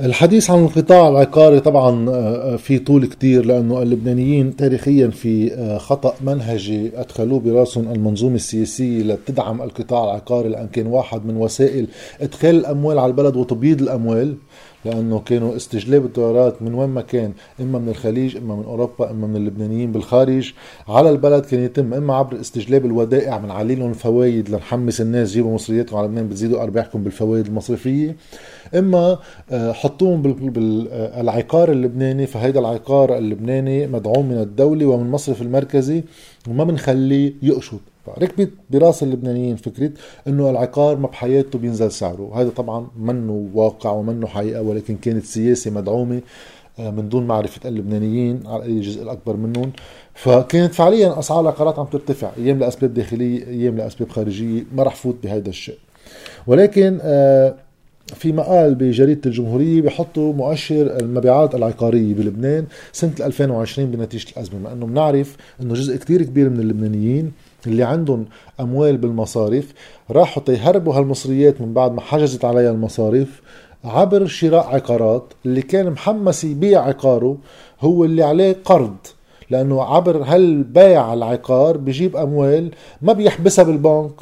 الحديث عن القطاع العقاري طبعا آه، في طول كتير لأنه اللبنانيين تاريخيا في آه، خطأ منهجي أدخلوه براسهم المنظومة السياسية لتدعم القطاع العقاري لأن كان واحد من وسائل إدخال الأموال على البلد وتبييض الأموال. لأنه كانوا استجلاب الدولارات من وين ما كان إما من الخليج إما من أوروبا إما من اللبنانيين بالخارج. على البلد كان يتم إما عبر استجلاب الودائع من عليلهم الفوائد لنحمس الناس جيبوا مصرياتهم على لبنان بتزيدوا أرباحكم بالفوائد المصرفية. إما آه، حطوهم بالعقار اللبناني فهيدا العقار اللبناني مدعوم من الدولة ومن المصرف المركزي. وما بنخليه يقشط. ركبت براس اللبنانيين فكرة إنه العقار ما بحياته بينزل سعره. هذا طبعا منه واقع ومنه حقيقة ولكن كانت سياسة مدعومة آه، من دون معرفة اللبنانيين على أي جزء الأكبر منهم. فكانت فعليا أسعار العقارات عم ترتفع أيام لأسباب داخلية أيام لأسباب خارجية ما رح فوت بهذا الشيء. ولكن آه، في مقال بجريدة الجمهورية بيحطوا مؤشر المبيعات العقارية بلبنان سنة 2020 بنتيجة الأزمة مع أنه بنعرف أنه جزء كتير كبير من اللبنانيين اللي عندهم أموال بالمصارف راحوا تيهربوا هالمصريات من بعد ما حجزت عليها المصارف عبر شراء عقارات اللي كان محمس يبيع عقاره هو اللي عليه قرض لأنه عبر هالبيع العقار بجيب أموال ما بيحبسها بالبنك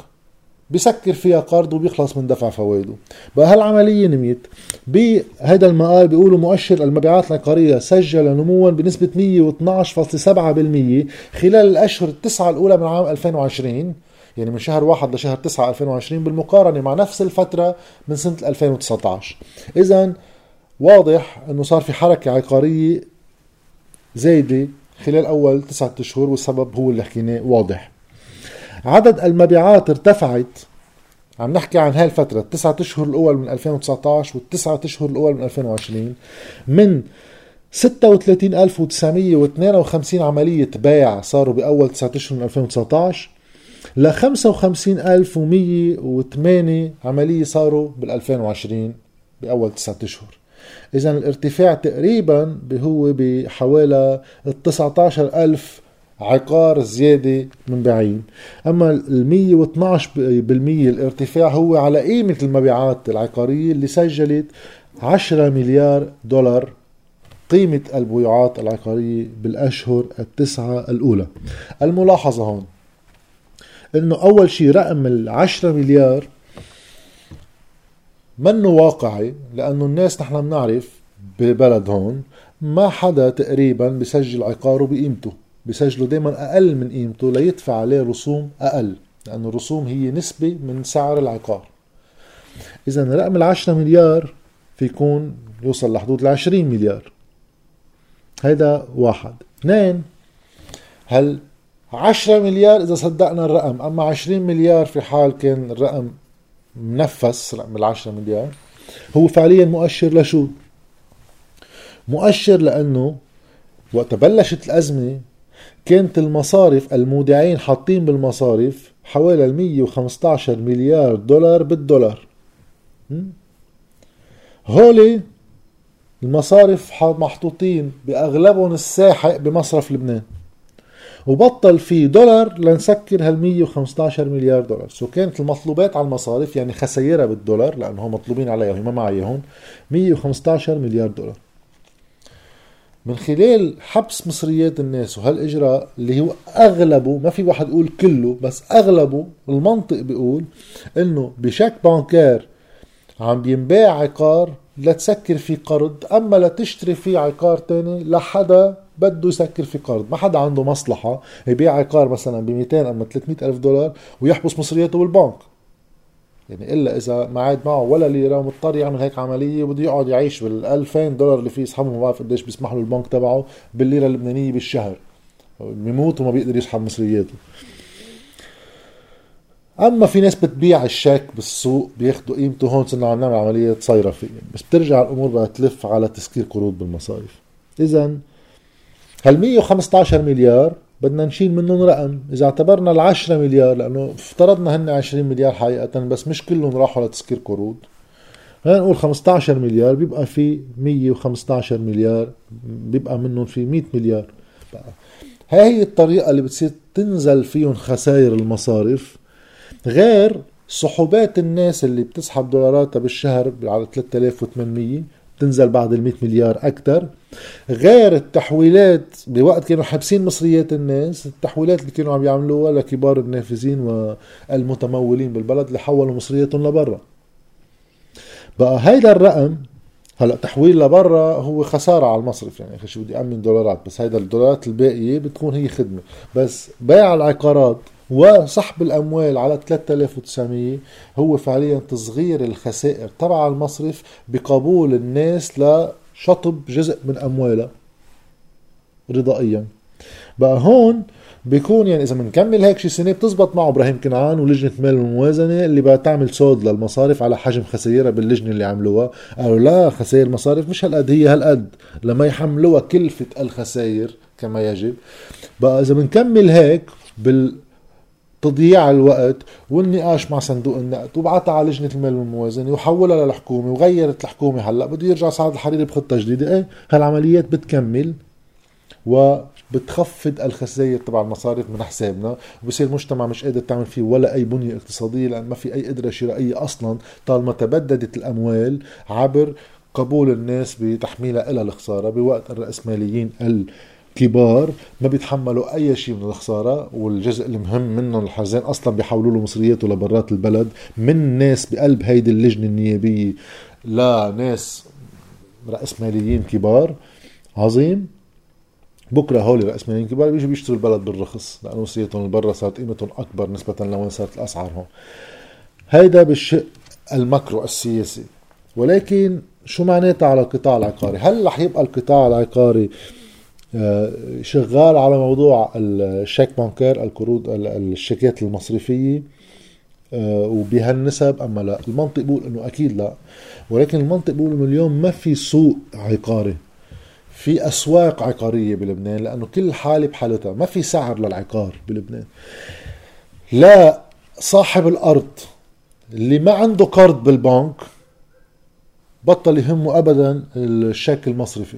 بسكر فيها قرض وبيخلص من دفع فوائده. بقى هالعملية نميت. بهذا المقال بيقولوا مؤشر المبيعات العقارية سجل نموا بنسبة 112.7% خلال الأشهر التسعة الأولى من عام 2020 يعني من شهر واحد لشهر تسعة 2020 بالمقارنة مع نفس الفترة من سنة 2019 إذا واضح أنه صار في حركة عقارية زايدة خلال أول تسعة أشهر والسبب هو اللي حكيناه واضح. عدد المبيعات ارتفعت. عم نحكي عن هاي الفترة التسعة أشهر الأول من 2019 والتسعة أشهر الأول من 2020 من 36952 عملية بيع صاروا بأول تسعة أشهر من 2019 ل 55108 عملية صاروا بال 2020 بأول تسعة أشهر. إذا الارتفاع تقريبا هو بحوالي 19000 عقار زيادة من بعين أما ال 112% الارتفاع هو على قيمة المبيعات العقارية اللي سجلت 10 مليار دولار قيمة البيوعات العقارية بالأشهر التسعة الأولى. الملاحظة هون أنه أول شيء رقم العشرة مليار منه واقعي لأنه الناس نحن بنعرف ببلد هون ما حدا تقريبا بسجل عقاره بقيمته. بسجلوا دائما أقل من قيمته ليدفع عليه رسوم أقل لأنه الرسوم هي نسبة من سعر العقار. اذا رقم العشرة مليار في يكون يوصل لحدود العشرين مليار. هيدا واحد. اثنين هل عشرة مليار إذا صدقنا الرقم أما عشرين مليار في حال كان الرقم منفس رقم العشرة مليار هو فعليا مؤشر لشو؟ مؤشر لأنه وقت بلشت الأزمة كانت المصارف المودعين حاطين بالمصارف حوالي 115 مليار دولار بالدولار. هولي المصارف محطوطين بأغلبهم الساحق بمصرف لبنان. وبطل في دولار لنسكر هال 115 مليار دولار. سو كانت المطلوبات على المصارف يعني خسائرها بالدولار لأنه مطلوبين عليها وهي ما معيهم 115 مليار دولار. من خلال حبس مصريات الناس وهالإجراء اللي هو أغلبه ما في واحد يقول كله بس أغلبه المنطق بيقول إنه بشك بانكار عم بينباع عقار لتسكر فيه قرض أما لتشتري فيه عقار تاني لحدا بده يسكر في قرض. ما حدا عنده مصلحة يبيع عقار مثلا ب 200 أما 300 ألف دولار ويحبس مصرياته بالبنك. يعني إلا إذا ما عاد معه ولا ليره ومضطر يعمل هيك عملية وبده يقعد يعيش بال 2000 دولار اللي فيه يسحبهم ما بعرف قديش بيسمح له البنك تبعه بالليرة اللبنانية بالشهر. بيموت وما بيقدر يسحب مصرياته. أما في ناس بتبيع الشيك بالسوق بياخذوا قيمته هون صرنا عم نعمل عملية صيرفيه بس بترجع الأمور بقى تلف على تسكير قروض بالمصارف اذا هال 115 مليار بدنا نشيل منهم رقم. إذا اعتبرنا العشرة مليار لأنه افترضنا هن 20 مليار حقيقة بس مش كلهم راحوا لتسكير قروض خلينا نقول 15 مليار بيبقى في 115 مليار بيبقى منهم في 100 مليار. هاي هي الطريقة اللي بتصير تنزل فيهم خسائر المصارف غير صحوبات الناس اللي بتسحب دولاراتها بالشهر على 3800 تنزل بعد ال 100 مليار أكثر غير التحويلات بوقت كانوا حابسين مصريات الناس التحويلات اللي كانوا عم يعملوها لكبار النافذين والمتمولين بالبلد اللي حولوا مصرياتهم لبرا. بقى هيدا الرقم هلأ تحويل لبرا هو خسارة على المصرف. يعني أخي شو بدي أمن دولارات بس هيدا الدولارات الباقية بتكون هي خدمة. بس بيع العقارات وسحب الأموال على 3900 هو فعليا تصغير الخسائر تبع المصرف بقبول الناس لشطب جزء من أموالها رضائيا. بقى هون بيكون يعني إذا بنكمل هيك شي سنة بتزبط معه إبراهيم كنعان ولجنة مال والموازنه اللي بدها تعمل صوت للمصارف على حجم خسائرها باللجنة اللي عملوها. قالوا لا خسائر المصارف مش هالقد هي هالقد لما يحملوها كلفة الخسائر كما يجب. بقى إذا بنكمل هيك بال تضييع الوقت والنقاش مع صندوق النقد وبعتها على لجنة المال والموازنة وحولها للحكومة وغيرت الحكومة هلأ. بده يرجع سعد الحريري بخطة جديدة. إيه؟ هالعمليات بتكمل وبتخفض الخسائر تبع المصارف من حسابنا وبصير المجتمع مش قادر تعمل فيه ولا أي بنية اقتصادية لأن ما في أي قدرة شرائية أصلا طالما تبددت الأموال عبر قبول الناس بتحميلها إلى الخسارة بوقت الرأسماليين الكبار ما بيتحملوا أي شيء من الخسارة والجزء المهم منهم الحرزان أصلا بيحولوا له مصرياته لبرات البلد. من ناس بقلب هيدي اللجنة النيابية لناس رأسماليين كبار عظيم. بكرة هول رأسماليين كبار بيجوا بيشتروا البلد بالرخص لأنه مصرياتهم برا صارت قيمتهم أكبر نسبة لوين صارت الأسعار هون. هيدا بالشق ال macro السياسي. ولكن شو معناتها على القطاع العقاري؟ هل رح يبقى القطاع العقاري آه، شغال على موضوع الشيك bancaire القروض الشيكات المصرفية آه، وبهالنسب أما لا المنطق بيقول إنه أكيد لا. ولكن المنطق بيقول إنه اليوم ما في سوق عقاري. في أسواق عقارية بلبنان لأنه كل حالة بحالتها ما في سعر للعقار بلبنان. لا صاحب الأرض اللي ما عنده قرض بالبنك بطل يهمه ابدا الشيك المصرفي.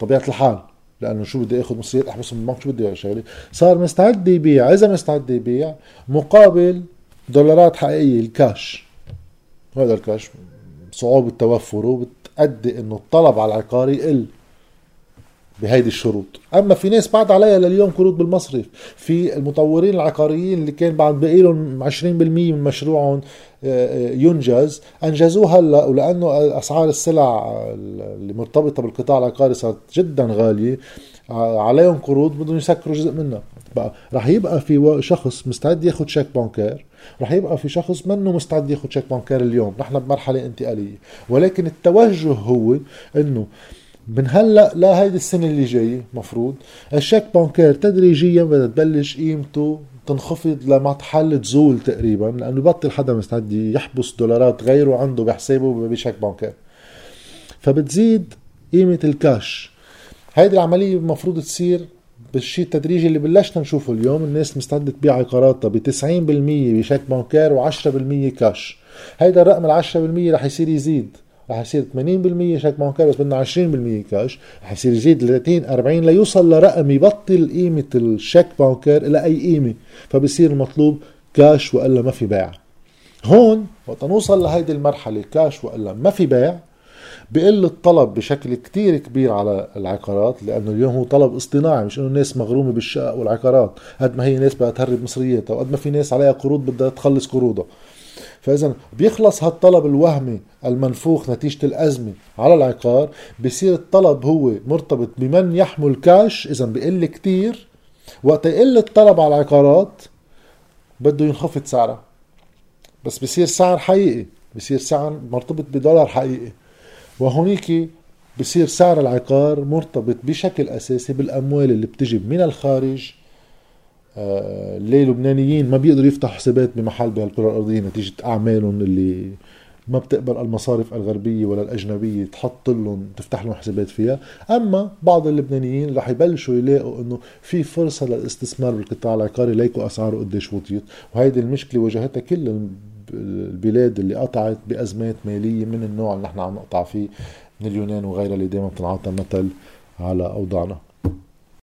طبيعة الحال. لأنه شو بدي آخذ مصريات احبسهم بالبنك شو بدي شغلة؟ صار مستعد يبيع. إذا مستعد يبيع مقابل دولارات حقيقية الكاش. هذا الكاش صعوبة توفره بتأدي إنه الطلب على العقار يقل. بهيدي الشروط. أما في ناس بعد عليها لليوم قروض بالمصرف. في المطورين العقاريين اللي كان بعد باقي لهم 20% من مشروعهم آه، آه، ينجز أنجزوه هلأ ولأنه أسعار السلع اللي مرتبطة بالقطاع العقاري صارت جدا غالية. آه، عليهم قروض بدهم يسكروا جزء منها. بقى رح يبقى في شخص مستعد ياخذ شيك bancaire رح يبقى في شخص منه مستعد ياخذ شيك bancaire اليوم. نحن بمرحلة انتقالية. ولكن التوجه هو إنه من هلا لهيدي السنة اللي جاية مفروض. الشيك bancaire تدريجيا بدها تبلش قيمته تنخفض لمحل تزول تقريبا لأنه بطل حدا مستعد يحبس دولارات غيره عنده بحسابه بشيك bancaire. فبتزيد قيمة الكاش. هيدي العملية المفروض تصير بالشيء التدريجي اللي بلشنا نشوفه اليوم. الناس مستعدة تبيع عقاراتها ب 90% بشيك bancaire و10% كاش. هيدا الرقم ال 10% رح يصير يزيد. رح يصير 80% شيك bancaire بس بدنا 20% كاش. رح يصير يزيد 30 40 ليوصل لرقم يبطل قيمة الشيك bancaire إلى أي قيمة. فبصير المطلوب كاش وإلا ما في بيع. هون وقت نوصل لهيدي المرحلة كاش وإلا ما في بيع بقل الطلب بشكل كتير كبير على العقارات لأنه اليوم هو طلب اصطناعي مش إنه الناس مغرومة بالشقق والعقارات قد ما هي ناس بدها تهرب مصرياتها وقد ما في ناس عليها قروض بدها تخلص قروضها. فإذا بيخلص هالطلب الوهمي المنفوخ نتيجة الأزمة على العقار بصير الطلب هو مرتبط بمن يحمل كاش إذا بقل كتير. وقت يقل الطلب على العقارات بده ينخفض سعرها بس بصير سعر حقيقي بصير سعر مرتبط بدولار حقيقي. وهونيك بصير سعر العقار مرتبط بشكل أساسي بالأموال اللي بتجي من الخارج ليه اللبنانيين ما بيقدروا يفتحوا حسابات بمحل بهالكره الأرضية نتيجة أعمالهم اللي ما بتقبل المصارف الغربية ولا الأجنبية تحط لهم تفتح لهم حسابات فيها. أما بعض اللبنانيين رح يبلشوا يلاقوا إنه في فرصة للاستثمار بالقطاع العقاري ليكو أسعاره قديش وطيت. وهيدي المشكلة واجهتها كل البلاد اللي قطعت بأزمات مالية من النوع اللي نحن عم نقطع فيه من اليونان وغيرها اللي دائما بتنعطى مثل على أوضاعنا.